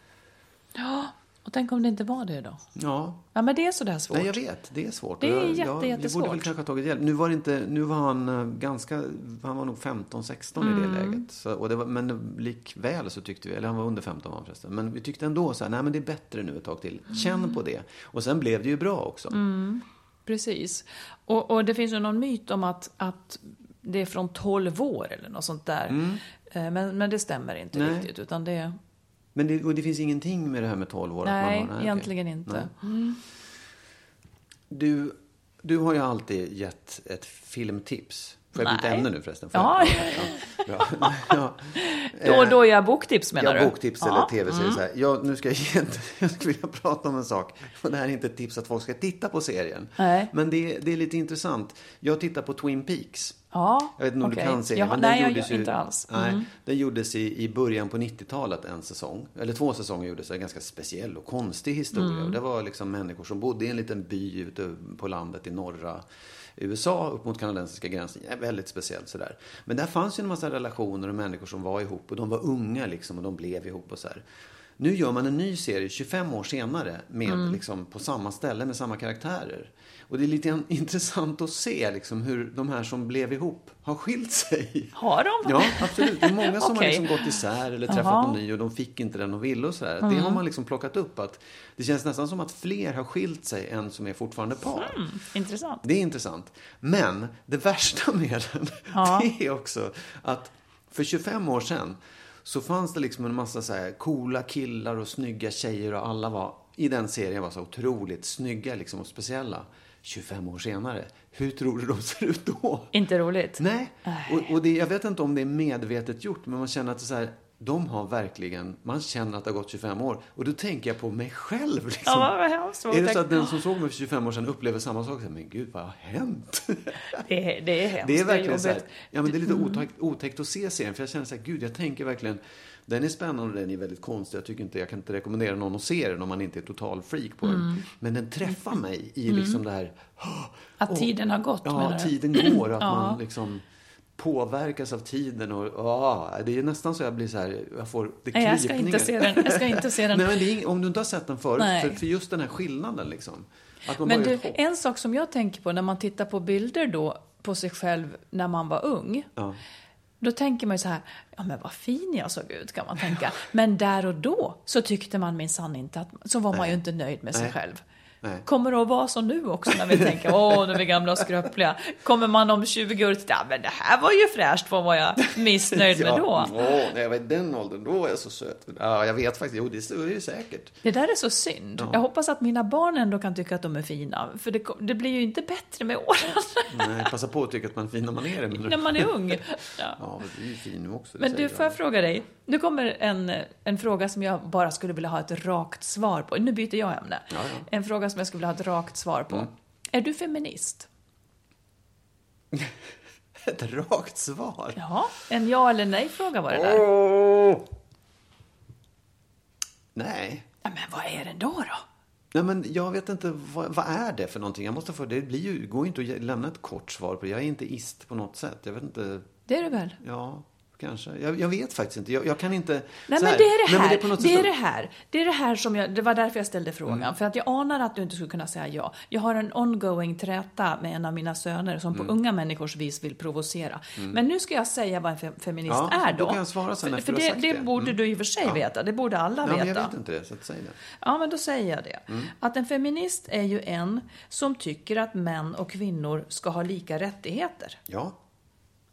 Ja, och tänk om det inte var det då? Ja, Ja, men det är sådär svårt. Nej, jag vet. Det är svårt. Det är jag, jätte, jag, Jag borde jättesvårt. väl kanske ha tagit hjälp. Nu var, det inte, nu var han eh, ganska, han var nog 15-16 i det Mm. läget. Så, och det var, men likväl så tyckte vi, eller han var under 15 var förresten. Men vi tyckte ändå så här, nej men det är bättre nu ett tag till. Känn Mm. på det. Och sen blev det ju bra också. Precis. Och, och det finns ju någon myt om att, att det är från 12 år eller något sånt där. Eh, Men, men det stämmer inte Nej. riktigt. Utan det, Men det, och det finns ingenting med det här med 12 år? nej, att man har, nej egentligen okej. inte. Nej. Du, du har ju alltid gett ett filmtips. Får jag byta ämne nu förresten? Får Ja. jag? ja. *laughs* Ja. Då och då jag boktips menar Ja, du? boktips eller tv-serie. så här. Jag, nu ska jag, ge *laughs* jag skulle vilja prata om en sak. Och det här är inte ett tips att folk ska titta på serien. Nej. Men det, det är lite intressant. Jag tittar på Twin Peaks. Ja, Jag vet inte om okej. du kan serien. Ja, men nej, den jag gjordes gör ju, inte alls. Mm. Nej, den gjordes i, i början på 90-talet en säsong. Eller två säsonger gjordes. En ganska speciell och konstig historia. Mm. Och det var liksom människor som bodde i en liten by ute på landet i norra USA upp mot kanadensiska gränsen. Ja, väldigt speciellt sådär. Men där fanns ju en massa relationer och människor som var ihop. Och de var unga liksom och de blev ihop och så här. Nu gör man en ny serie 25 år senare med, Mm. liksom, på samma ställe med samma karaktärer. Och det är lite *laughs* intressant att se liksom, hur de här som blev ihop har skilt sig. Har de? Ja, absolut. Det är många som Okej. har liksom gått isär eller träffat Jaha. Mm. någon ny och de fick inte den de ville och sådär. Det har man liksom plockat upp. att Det känns nästan som att fler har skilt sig än som är fortfarande par. Mm, intressant. Det är intressant. Men det värsta med den, Ja. *laughs* det är också att för 25 år sedan så fanns det liksom en massa så här coola killar och snygga tjejer och alla var i den serien var så otroligt snygga liksom och speciella. 25 år senare, hur tror du de ser ut då? Inte roligt. Nej, och, och det, jag vet inte om det är medvetet gjort, men man känner att det är så här, de har verkligen, man känner att det har gått 25 år. Och då tänker jag på mig själv. Liksom. Ja, vad hemskt. Är det så att den som såg mig för 25 år sedan upplever samma sak? Här, Men gud, vad har hänt? *laughs* Det, är- det är hemskt. Det är verkligen så här, jobbigt. ja men det är lite Mm. otäckt, otäckt att se serien. För jag känner så här, gud, jag tänker verkligen, den är spännande och den är väldigt konstig. Jag tycker inte, jag kan inte rekommendera någon att se den om man inte är total freak på Mm. den. Men den träffar mig i liksom det här, Att tiden har gått, ja, tiden går att *clears throat* man liksom påverkas av tiden och ja, det är nästan så jag blir så här, jag får det Nej, jag ska inte se den. Jag ska inte se den. *laughs* Nej, men det är, om du inte har sett den förut, Nej. för, för just den här skillnaden liksom. Att man Men du, en sak som jag tänker på när man tittar på bilder då på sig själv när man var ung. Ja. Då tänker man ju så här, ja men vad fin jag såg ut kan man tänka. Men där och då så tyckte man minsann inte att, så var man ju inte nöjd med sig Nej. själv. Nej. Kommer det att vara så nu också när vi tänker åh, nu är gamla och skröpliga? Kommer man om 20 år och titta, men det här var ju fräscht, vad var jag missnöjd med *laughs* då? Åh, när jag var i den åldern, då var jag så söt. Ja, jag vet faktiskt. Jo, det är det säkert. Det där är så synd. Jag hoppas att mina barn ändå kan tycka att de är fina, för det, det blir ju inte bättre med åren. *laughs* Nej, passa på att tycka att man är fin när man är det. När man är ung. *laughs* Ja. Ja, du är ju fin nu också. Men du, får jag. fråga dig? Nu kommer en, en fråga som jag bara skulle vilja ha ett rakt svar på. Nu byter jag ämne. Ja, ja. En fråga som jag skulle vilja ha ett rakt svar på. Är du feminist? *laughs* Ett rakt svar. Ja, en ja eller nej-fråga var det där. Åh! Nej. Ja, men vad är det då? då? Nej, men jag vet inte, vad, vad är det för någonting? Jag måste få, det blir ju, går ju inte att lämna ett kort svar på det. Jag är inte ist på något sätt. Jag vet inte, Det är det väl? ja, kanske. Jag, jag vet faktiskt inte. Jag, jag kan inte... Nej men det är det Nej, men här. något det, är sätt- det här. Det är det här som jag, det var därför jag ställde frågan. Mm. För att jag anar att du inte skulle kunna säga ja. Jag har en ongoing träta med en av mina söner som Mm. på unga människors vis vill provocera. Men nu ska jag säga vad en fe- feminist Ja, är då. då kan jag svara sen för, för det, det det. borde Mm. du i och för sig Ja. veta. Det borde alla men veta. jag vet inte det, så att säg det. Ja, men då säger jag det. Mm. Att en feminist är ju en som tycker att män och kvinnor ska ha lika rättigheter. Ja,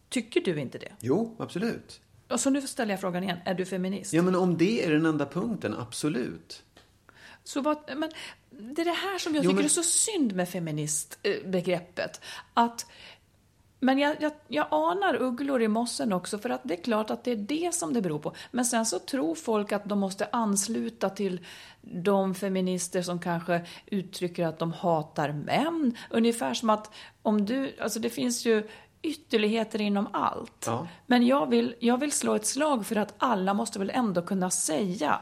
Tycker du inte det? jo, absolut. Och så nu ställer jag frågan igen. Är du feminist? Ja, men om det är den enda punkten, absolut. Så vad, men det är det här som jag Jo, tycker men- är så synd med feministbegreppet. Att, men jag, jag, jag anar ugglor i mossen också, för att det är klart att det är det som det beror på. Men sen så tror folk att de måste ansluta till de feminister som kanske uttrycker att de hatar män. Ungefär som att om du, alltså det finns ju ytterligheter inom allt. Ja. Men jag vill, jag vill slå ett slag för att alla måste väl ändå kunna säga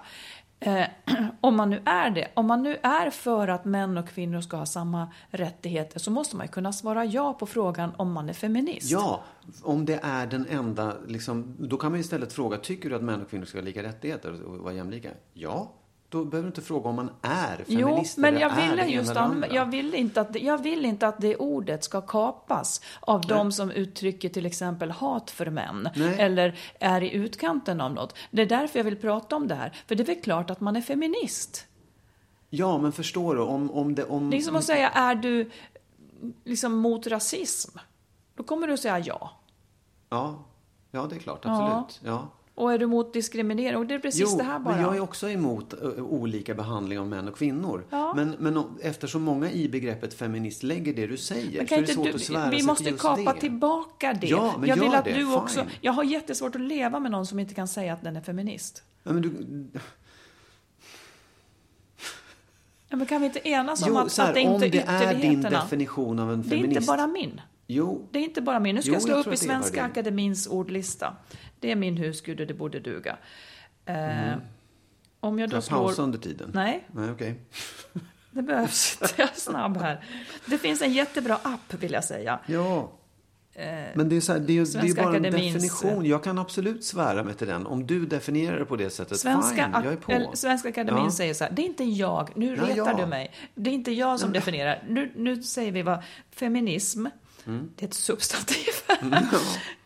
Eh, *clears throat* om man nu är det, om man nu är för att män och kvinnor ska ha samma rättigheter så måste man ju kunna svara ja på frågan om man är feminist. Ja, om det är den enda, liksom, då kan man istället fråga, tycker du att män och kvinnor ska ha lika rättigheter och vara jämlika? Ja, då behöver du inte fråga om man är Jo, feminist men eller jag är ville just ena eller an- andra. jag vill, inte att, det- jag vill inte att det ordet ska kapas av de som uttrycker till exempel hat för män Nej. eller är i utkanten av något. Det är därför jag vill prata om det här. För det är väl klart att man är feminist. Ja, men förstår du, om, om det... Om, Det är som att säga, är du liksom mot rasism? Då kommer du att säga ja. Ja, ja, det är klart, Ja. absolut. Ja. Och är du mot diskriminering? Och det är precis Jo, det här bara. men jag är också emot olika behandling av män och kvinnor. Ja. Men, men om- eftersom många i begreppet feminist lägger det du säger Men så är det svårt du, att svära vi sig måste till kapa det. tillbaka det. Ja, men jag vill att det. du också... Fine. Jag har jättesvårt att leva med någon som inte kan säga att den är feminist. Ja, men du, Ja, men kan vi inte enas om jo, att, här, att det inte om är det är din ytterligheterna? definition av en Det är feminist. inte bara min. Jo, Det är inte bara min. Nu ska Jo, jag slå jag upp i Svenska. Akademins ordlista. Det är min husgud och det borde duga. Eh, Om jag då slår... pausa under tiden? Nej, Nej, okej. *laughs* det behövs inte. Jag är snabb här. Det finns en jättebra app vill jag säga. Ja. Men det är, så här, det är, det är bara en definition. Jag kan absolut svära mig till den. Om du definierar det på det sättet, Svenska, fine, jag är på. eller, Svenska Akademin Ja. säger så här, det är inte jag, nu Ja, retar ja. du mig. Det är inte jag som definierar. Nu, nu säger vi vad feminism, Mm. det är ett substantiv. *laughs*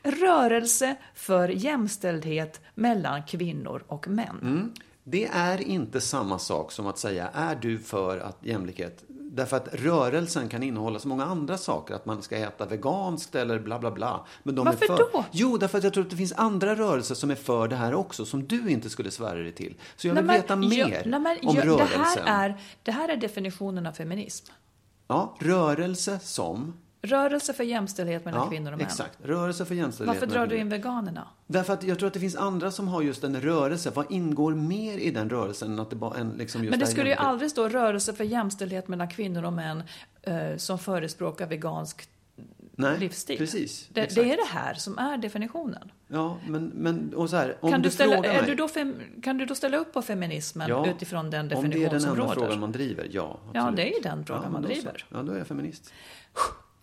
Rörelse för jämställdhet mellan kvinnor och män. Mm. Det är inte samma sak som att säga, är du för att jämlikhet? Därför att rörelsen kan innehålla så många andra saker. Att man ska äta veganskt eller bla bla bla. Men de Varför är för... då? Jo, därför att jag tror att det finns andra rörelser som är för det här också. Som du inte skulle svära dig till. Så jag vill Nej, men- veta ja, mer nej, men om ja, rörelsen. Det här, är, det här är definitionen av feminism. Ja, rörelse som... Rörelse för jämställdhet mellan Ja, kvinnor och män. exakt. Rörelse för jämställdhet. Varför drar du in veganerna? Därför att jag tror att det finns andra som har just en rörelse. Vad ingår mer i den rörelsen än att det bara en liksom just Men det skulle ju aldrig stå rörelse för jämställdhet mellan kvinnor och män eh, som förespråkar vegansk Nej, livsstil. precis. Det, exakt. det är det här som är definitionen. Ja, men, men och så här, om Kan du, du, ställa, frågar är mig. du då fem, kan du då ställa upp på feminismen ja, utifrån den Om det definition är den som enda råder? frågan man driver, ja. Absolut. Ja, det är ju den frågan men man då så. driver. Ja, då är jag feminist.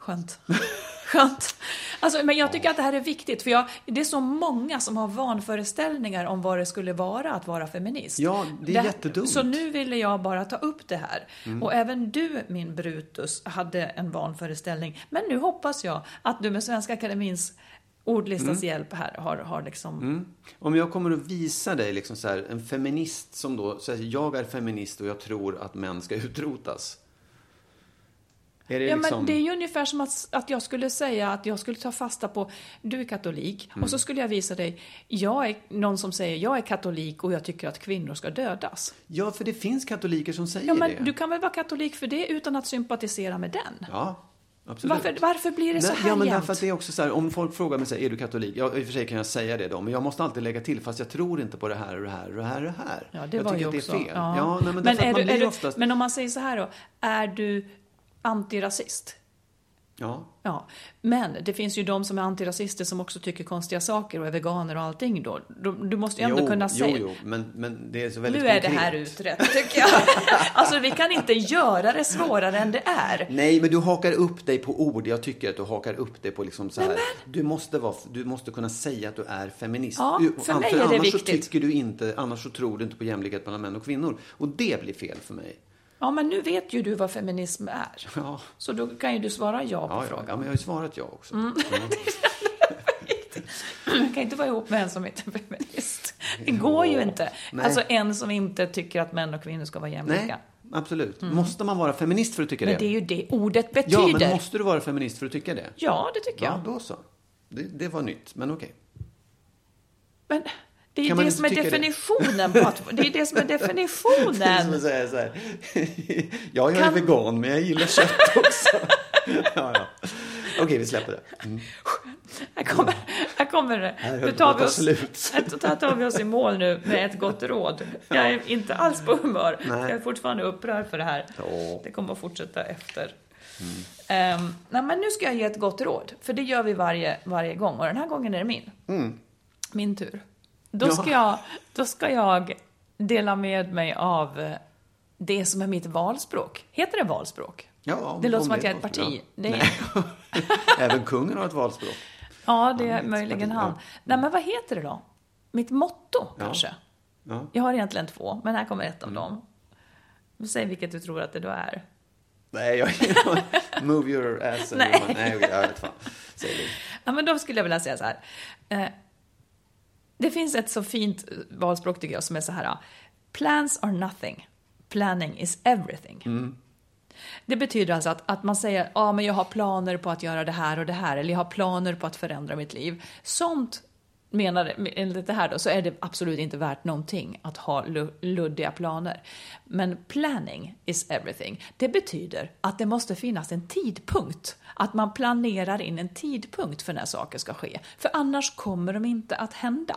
Skönt. *laughs* Skönt. Alltså, men jag tycker att det här är viktigt, för jag, det är så många som har vanföreställningar om vad det skulle vara att vara feminist. Ja, det är jättedumt. Så nu ville jag bara ta upp det här. Mm. Och även du, min Brutus, hade en vanföreställning. Men nu hoppas jag att du med Svenska Akademins ordlistas Mm. hjälp här har, har liksom... Om jag kommer att visa dig liksom så här, en feminist som då säger jag är feminist och jag tror att män ska utrotas. Är det ja, liksom... men det är ju ungefär som att, att jag skulle säga att jag skulle ta fasta på, du är katolik, Mm. och så skulle jag visa dig, jag är någon som säger jag är katolik och jag tycker att kvinnor ska dödas. Ja, för det finns katoliker som säger Ja, men det. du kan väl vara katolik för det utan att sympatisera med den? Ja. Varför, varför blir det så här Ja, men därför att det är också så här, om folk frågar mig så här, är du katolik? Ja, i och för sig kan jag säga det då, men jag måste alltid lägga till, fast jag tror inte på det här och det här och det här och det här. Ja, det jag var tycker ju att det också. är fel. Ja. Ja, nej, men, men, är du, är du, oftast... men om man säger så här då, är du antirasist? Ja. Ja, men det finns ju de som är antirasister som också tycker konstiga saker och är veganer och allting då. Du, du måste ju ändå jo, kunna säga... Jo, jo, men, men det är så väldigt nu är det konkret. här utrett, tycker jag. *laughs* alltså, vi kan inte göra det svårare än det är. Nej, men du hakar upp dig på ord. Jag tycker att du hakar upp dig på liksom så här. Du, måste vara, du måste kunna säga att du är feminist. Ja, för mig är det annars viktigt. så tycker du inte, annars så tror du inte på jämlikhet mellan män och kvinnor. Och det blir fel för mig. Ja, men nu vet ju du vad feminism är. Ja. Så då kan ju du svara ja på Ja, ja, frågan. ja, men jag har ju svarat ja också. Mm. Ja. *laughs* Man kan inte vara ihop med en som inte är feminist. Det går ju inte. Nej. Alltså en som inte tycker att män och kvinnor ska vara jämlika. Nej, absolut. Måste man vara feminist för att tycka Mm. Men det? det är ju det ordet betyder. Ja, men måste du vara feminist för att tycka det? Ja, det tycker Ja, jag. då så. Det, det var nytt, men okej. Men det är ju det inte som är definitionen på att... Det är det som är *laughs* Det är som definitionen. att säga så här. Ja, *laughs* jag är Kan- vegan, men jag gillar kött också. *laughs* ja, ja. Okej, vi släpper det. Mm. Här kommer, här kommer det. Nu tar vi oss, slut. här tar vi oss i mål nu med ett gott råd. Jag är inte alls på humör. Nej. Jag är fortfarande upprörd för det här. Ja. Det kommer att fortsätta efter. Ehm, nej, men nu ska jag ge ett gott råd. För det gör vi varje, varje gång. Och den här gången är det min. Min tur. Då Ja. ska, jag, då ska jag dela med mig av eh, det som är mitt valspråk. Heter det valspråk? Ja, Det låter om som att jag är ett parti. Ja. Är-. *laughs* Även kungen har ett valspråk. Ja, det Ja, är möjligen han. ja. Nej, men vad heter det då? Mitt motto, kanske? Ja. Jag har egentligen två, men här kommer ett av dem. Säg vilket du tror att det då är. Nej, jag *laughs* Move your ass Nej. Nej, jag vet fan. Säg det. Ja, men då skulle jag vilja säga så här. Det finns ett så fint eh, valspråk tycker jag som är så här. Plans are nothing. Planning is everything. Det betyder alltså att, att man säger ja men jag har planer på att göra det här och det här eller jag har planer på att förändra mitt liv. Sånt menar enligt det här då så är det absolut inte värt någonting att ha luddiga planer. Men planning is everything. Det betyder att det måste finnas en tidpunkt. Att man planerar in en tidpunkt för när saker ska ske. För annars kommer de inte att hända.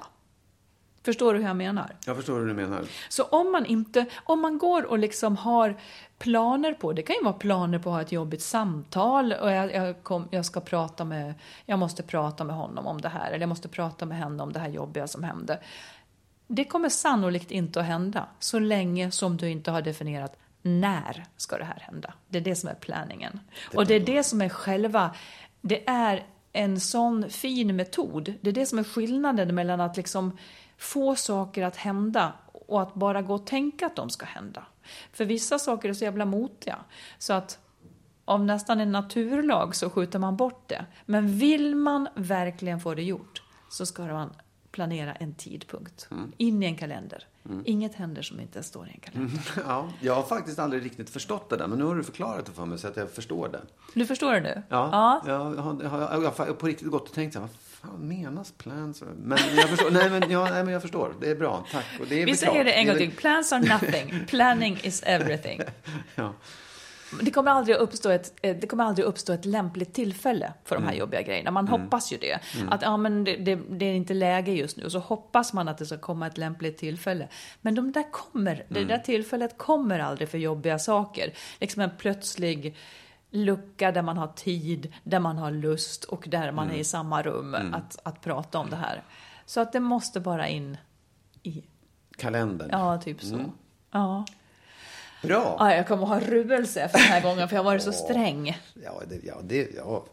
Förstår du hur jag menar? Jag förstår hur du menar. Så om man inte, om man går och liksom har planer på, det kan ju vara planer på att ha ett jobbigt samtal och jag, jag, kom, jag ska prata med, jag måste prata med honom om det här eller jag måste prata med henne om det här jobbiga som hände. Det kommer sannolikt inte att hända så länge som du inte har definierat när ska det här hända. Det är det som är planningen. Och det är det som är själva, det är en sån fin metod. Det är det som är skillnaden mellan att liksom få saker att hända och att bara gå och tänka att de ska hända. För vissa saker är så jävla motiga så att av nästan en naturlag så skjuter man bort det. Men vill man verkligen få det gjort så ska man planera en tidpunkt. In i en kalender. Inget händer som inte står i en kalender. *laughs* Ja, jag har faktiskt aldrig riktigt förstått det där, men nu har du förklarat det för mig så att jag förstår det. Du förstår det nu? Ja, ja. Jag, har, jag, har, på riktigt gått och tänkt så här, fan menas plans? Men jag förstår, nej, men, ja, nej men jag förstår, det är bra, tack. Och det är Vi säger klart. det en gång till. Plans are nothing. *laughs* Planning is everything. *laughs* Ja. Det kommer aldrig att uppstå ett, eh, det kommer aldrig uppstå ett lämpligt tillfälle för de här jobbiga grejerna. Man hoppas ju det. Att ja, men det, det, det är inte läge just nu. Och så hoppas man att det ska komma ett lämpligt tillfälle. Men de där kommer. Det där tillfället kommer aldrig för jobbiga saker. Liksom en plötslig lucka där man har tid, där man har lust och där man är i samma rum att, att prata om det här. Så att det måste bara in i, Kalendern. ja, typ så. Ja. Bra. Ja, jag kommer att ha ruelse för den här gången för jag har varit så sträng. Ja, det, ja, det, ja,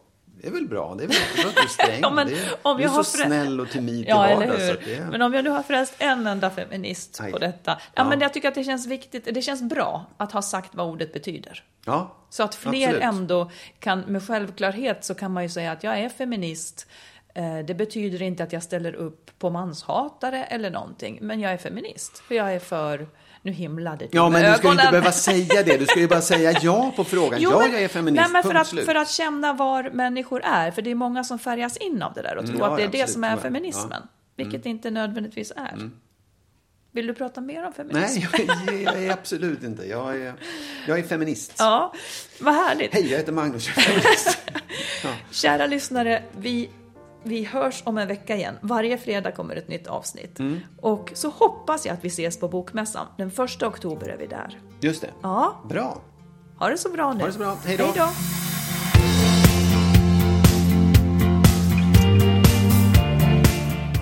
det är väl bra. Det är väl bra att du är sträng. *laughs* Ja, men är, om du är har så frä- snäll och timid till Ja, eller vardags. så hur? att det är- Men om jag nu har frälst en enda feminist Aj. på detta. Ja, Ja. men jag tycker att det känns viktigt, det känns bra att ha sagt vad ordet betyder. ja, Så att fler absolut. ändå kan, med självklarhet så kan man ju säga att jag är feminist. Eh, Det betyder inte att jag ställer upp på manshatare eller någonting, men jag är feminist. För jag är för, nu himlade du Ja, men du ska ju inte ögonen. behöva säga det. Du ska ju bara säga ja på frågan. ja, men- jag är feminist. Nej, men för, att, för att känna var människor är, för det är många som färgas in av det där och tror Mm, ja, att det är ja, det absolut. som är Ja. feminismen, vilket det inte nödvändigtvis är. Vill du prata mer om feminism? Nej, jag, är absolut inte. Jag är, jag är feminist. Ja, vad härligt. Hej, jag heter Magnus. Jag är feminist. *laughs* Kära lyssnare, vi, vi hörs om en vecka igen. Varje fredag kommer ett nytt avsnitt. Mm. Och så hoppas jag att vi ses på Bokmässan. Den första oktober är vi där. Just det. Ja, Bra. ha det så bra nu. Ha det så bra. Hej då. Hej då.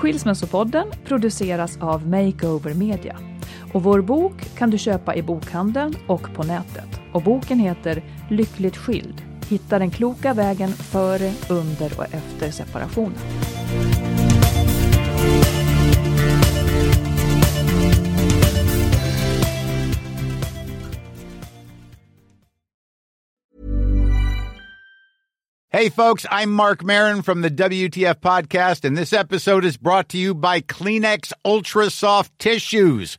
Skilsmässopodden produceras av Makeover Media. Och vår bok kan du köpa i bokhandeln och på nätet. Och boken heter Lyckligt skild. Hitta den kloka vägen före, under och efter separationen. Hey, folks, I'm Mark Marin from the WTF Podcast, and this episode is brought to you by Kleenex Ultra Soft Tissues,